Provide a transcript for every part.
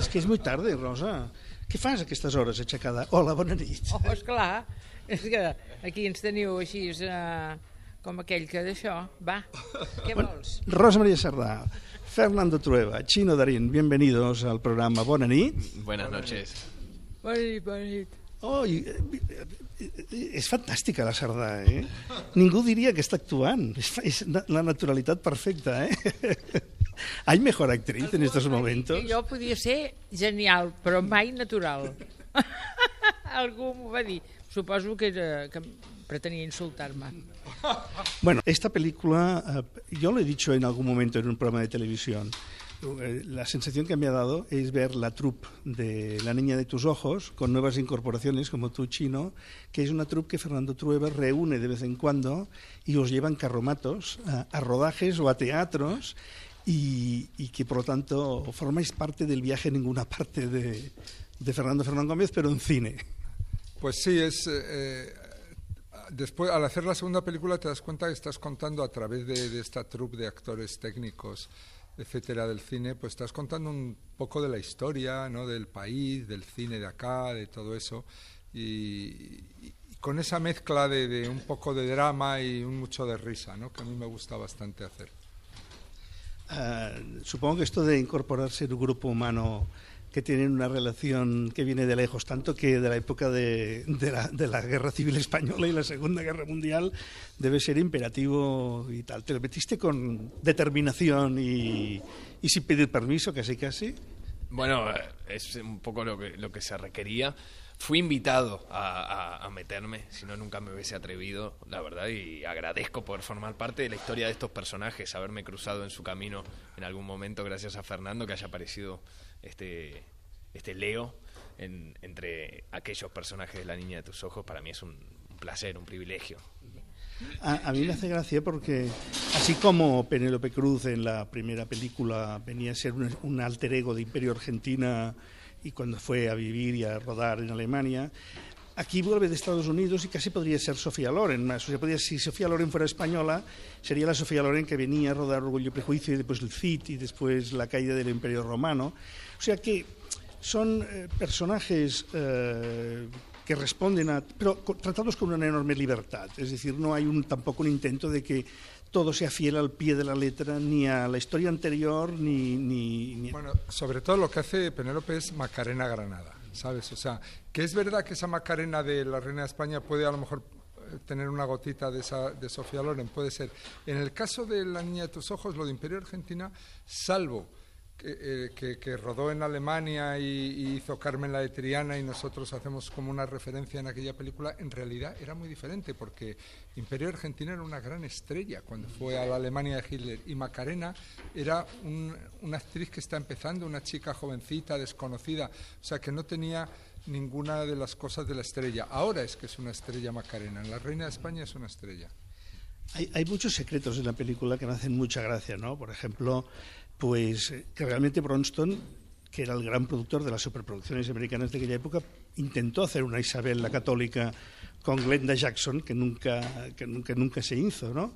És que és molt tarda, Rosa. Què fas a aquestes hores aixecada? Hola, bona nit. Oh, esclar, és que aquí ens teniu així eh, com aquell que d'això. Va, què vols? Rosa María Sardá, Fernando Trueba, Chino Darín, bienvenidos al programa Bona nit. Buenas noches. Bona nit, bona nit. Oh, i, és fantàstica la Sardà, eh? Ningú diria que està actuant. És, és la naturalitat perfecta, eh? ¿Hay mejor actriz en estos momentos? Jo podia ser genial, però mai natural. Algú m'ho va dir. Suposo que, era, que pretenia insultar-me. Bueno, esta película, eh, yo lo he dicho en algún momento en un programa de televisión, eh, la sensación que me ha dado es ver la troupe de La Niña de tus Ojos, con nuevas incorporaciones como tú, Chino, que es una troupe que Fernando Trueba reúne de vez en cuando y os llevan carromatos a, a rodajes o a teatros y, y que por lo tanto formáis parte del viaje en ninguna parte de, de Fernando Fernán Gómez, pero en cine. Pues sí, es. eh, eh, después, al hacer la segunda película, te das cuenta que estás contando a través de, esta troupe de actores técnicos, etcétera, del cine, pues estás contando un poco de la historia, ¿no? Del país, del cine de acá, de todo eso. Y, y con esa mezcla de, de un poco de drama y un mucho de risa, ¿no? Que a mí me gusta bastante hacer. Ah, supongo que esto de incorporarse en un grupo humano que tienen una relación que viene de lejos, tanto que de la época de, la, Guerra Civil Española y la Segunda Guerra Mundial, debe ser imperativo y tal. ¿Te lo metiste con determinación y, sin pedir permiso, casi casi? Bueno, eh, es un poco lo que se requería. Fui invitado a, meterme, si no nunca me hubiese atrevido, la verdad, y agradezco poder formar parte de la historia de estos personajes, haberme cruzado en su camino en algún momento, gracias a Fernando, que haya aparecido este, este Leo en- entre aquellos personajes de La Niña de tus Ojos, para mí es un, placer, un privilegio. A, a mí me hace gracia porque, así como Penélope Cruz en la primera película venía a ser un alter ego de Imperio Argentina y cuando fue a vivir y a rodar en Alemania, aquí vuelve de Estados Unidos y casi podría ser Sofía Loren. Más. O sea, si Sofía Loren fuera española, sería la Sofía Loren que venía a rodar Orgullo y Prejuicio y después el Cid y después la caída del Imperio Romano. O sea que son eh, personajes eh, que responden a, pero tratados con una enorme libertad. Es decir, no hay tampoco un intento de que todo sea fiel al pie de la letra, ni a la historia anterior, ni... ni, ni- Bueno, sobre todo lo que hace Penélope es Macarena Granada, ¿sabes? O sea, que es verdad que esa Macarena de la Reina de España puede a lo mejor eh, tener una gotita de, esa, de Sofía Loren, puede ser. En el caso de La Niña de tus Ojos, lo de Imperio Argentina, salvo que, eh, que- rodó en Alemania y, hizo Carmen la de Triana y nosotros hacemos como una referencia en aquella película, en realidad era muy diferente porque Imperio Argentina era una gran estrella cuando fue a la Alemania de Hitler y Macarena era un- una actriz que está empezando, una chica jovencita, desconocida, o sea que no tenía ninguna de las cosas de la estrella. Ahora es que es una estrella Macarena, en La Reina de España es una estrella. Hay, hay muchos secretos en la película que me hacen mucha gracia, ¿no? Por ejemplo, pues eh, que realmente Bronston, que era el gran productor de las superproducciones americanas de aquella época, intentó hacer una Isabel la católica con Glenda Jackson, que nunca, que nunca, nunca se hizo, ¿no?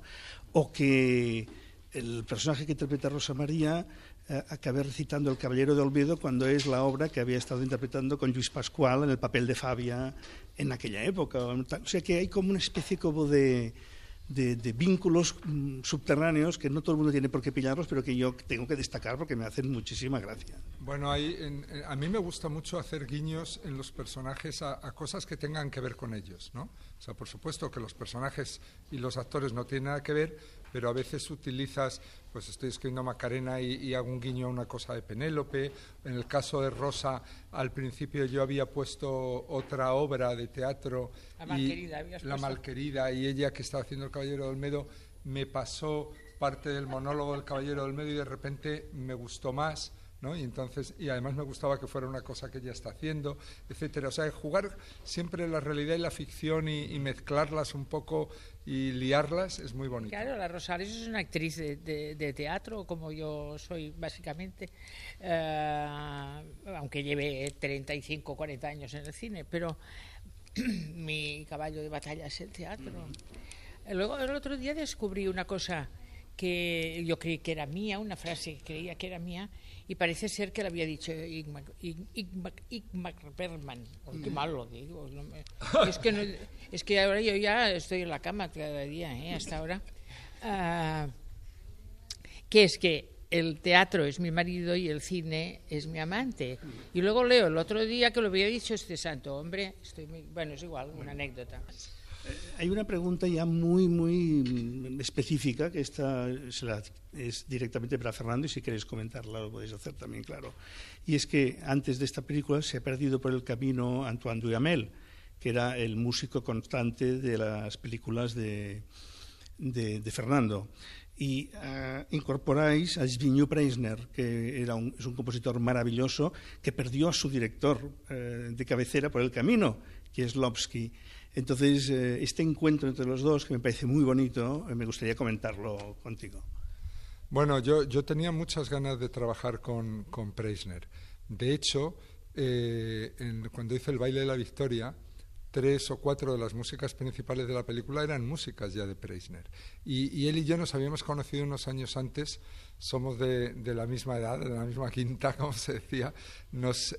O que el personaje que interpreta Rosa María eh, recitando El Caballero de Olvido cuando es la obra que había estado interpretando con Luis Pascual en el papel de Fabia en aquella época. O sea que hay como una especie de, de, de vínculos mm, subterráneos que no todo el mundo tiene por qué pillarlos, pero que yo tengo que destacar porque me hacen muchísima gracia. Bueno, hay, en- en- a mí me gusta mucho hacer guiños en los personajes a, a cosas que tengan que ver con ellos, ¿no? O sea, por supuesto que los personajes y los actores no tienen nada que ver, pero a veces utilizas, pues estoy escribiendo Macarena y, y hago un guiño a una cosa de Penélope. En el caso de Rosa, al principio yo había puesto otra obra de teatro. La Malquerida La y ella que estaba haciendo El Caballero de Olmedo me pasó parte del monólogo del Caballero de Olmedo y de repente me gustó más. ¿No? Y entonces y además me gustaba que fuera una cosa que ella está haciendo, etcétera. O sea, jugar siempre la realidad y la ficción y, y mezclarlas un poco y liarlas es muy bonito. Claro, la Rosales es una actriz de, de- de teatro, como yo soy básicamente, eh, aunque lleve 35 40 años en el cine, pero mi caballo de batalla es el teatro. Luego, el otro día descubrí una cosa que yo creí que era mía, una frase que creía que era mía, y parece ser que la había dicho Igmar, Bergman. qué mal lo digo. es, que es que ahora yo ya estoy en la cama cada día, ¿eh? hasta ahora. Uh, que es que el teatro es mi marido y el cine es mi amante. Y luego leo el otro día que lo había dicho este santo hombre. Estoy bueno, es igual, una anécdota. Eh, hay una pregunta ya muy, muy específica que esta es directamente para Fernando y si queréis comentarla lo podéis hacer también, claro. Y es que antes de esta película se ha perdido por el camino Antoine Duhamel, que era el músico constante de las películas de, de Fernando y uh, incorporáis a Zbigniew Preisner, que era un, es un compositor maravilloso que perdió a su director uh, de cabecera por el camino, que es. Entonces, uh, este encuentro entre los dos, que me parece muy bonito, me gustaría comentarlo contigo. Bueno, yo, yo tenía muchas ganas de trabajar con, con Preisner. De hecho, en, cuando hice el baile de la victoria, tres o cuatro de las músicas principales de la película eran músicas ya de Preisner. Y, él y yo nos habíamos conocido unos años antes, somos de, la misma edad, de la misma quinta, como se decía, nos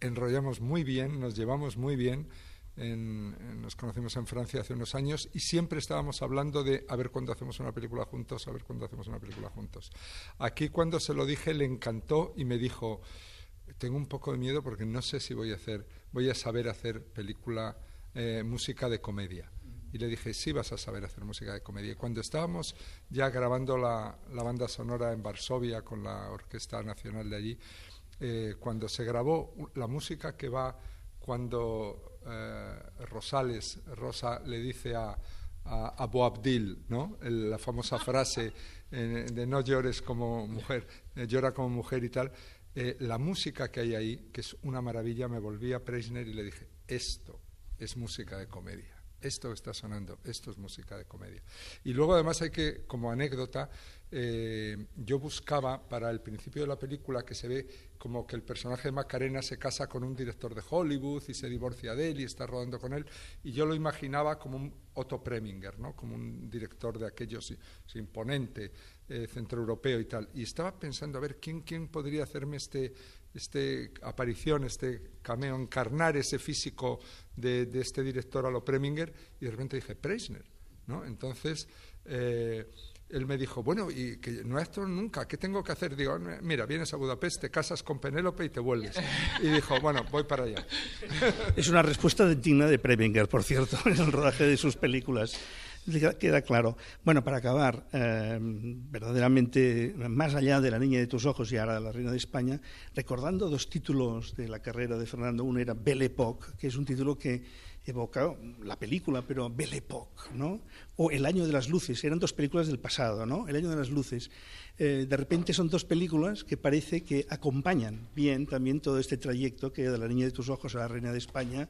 enrollamos muy bien, nos llevamos muy bien. Nos conocimos en Francia hace unos años y siempre estábamos hablando de a ver cuándo hacemos una película juntos, a ver cuándo hacemos una película juntos. Aquí cuando se lo dije le encantó y me dijo, tengo un poco de miedo porque no sé si voy a hacer, voy a saber hacer película eh, música de comedia. Y le dije, sí vas a saber hacer música de comedia. Y cuando estábamos ya grabando la, banda sonora en Varsovia con la Orquesta Nacional de allí, eh, cuando se grabó la música que va cuando eh, Rosales, Rosa le dice a, a, Boabdil, ¿no? la famosa frase de no llores como mujer, llora como mujer y tal, la música que hay ahí, que es una maravilla, me volví a Preisner y le dije, esto es música de comedia. Esto está sonando, esto es música de comedia. Y luego además hay que, como anécdota, eh, yo buscaba para el principio de la película que se ve como que el personaje de Macarena se casa con un director de Hollywood y se divorcia de él y está rodando con él, y yo lo imaginaba como un Otto Preminger, ¿no? como un director de aquellos imponente, eh, centroeuropeo y tal. Y estaba pensando, a ver, ¿quién, quién podría hacerme este, este aparición, este cameo, encarnar ese físico de, este director a lo Preminger, y de repente dije, Preisner, ¿no? Entonces, eh, él me dijo, bueno, y que no esto nunca, ¿qué tengo que hacer? Digo, mira, vienes a Budapest, te casas con Penélope y te vuelves. Y dijo, bueno, voy para allá. Es una respuesta digna de Preminger, por cierto, en el rodaje de sus películas queda claro. Bueno, para acabar, eh, verdaderamente, más allá de La Niña de tus Ojos y ahora La Reina de España, recordando dos títulos de la carrera de Fernando. Uno era Belle Époque, que es un título que evoca la película, pero Belle Époque, ¿no? O El Año de las Luces, eran dos películas del pasado, ¿no? El Año de las Luces. Eh, de repente son dos películas que parece que acompañan bien también todo este trayecto que de La Niña de tus Ojos a La Reina de España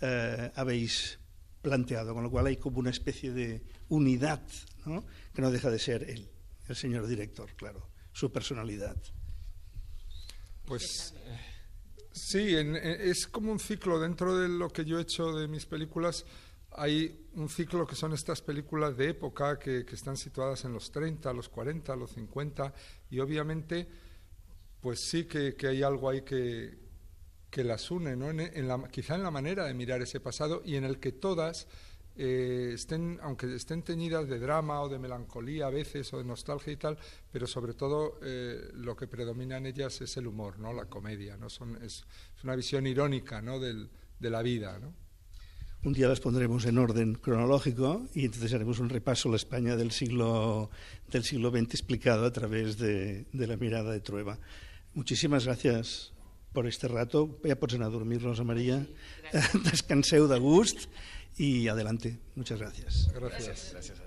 eh, habéis planteado, con lo cual hay como una especie de unidad, ¿no? que no deja de ser el señor director, claro, su personalidad. Pues sí, es como un ciclo dentro de lo que yo he hecho de mis películas. Hay un ciclo que son estas películas de época que, están situadas en los 30, los 40, los 50 y obviamente pues sí que hay algo ahí que, que las une, ¿no? en, la, quizá en la manera de mirar ese pasado y en el que todas eh, estén, aunque estén teñidas de drama o de melancolía a veces o de nostalgia y tal, pero sobre todo eh, lo que predomina en ellas es el humor, ¿no? la comedia, ¿no? Son, es, una visión irónica ¿no? Del, de la vida. ¿no? Un día las pondremos en orden cronológico y entonces haremos un repaso a la España del siglo, del siglo XX explicado a través de, de la mirada de Trueba. Muchísimas gracias por este rato. Ya pots anar a dormir, Rosa María. Descanseu de gust y adelante. Muchas gracias. Gracias. gracias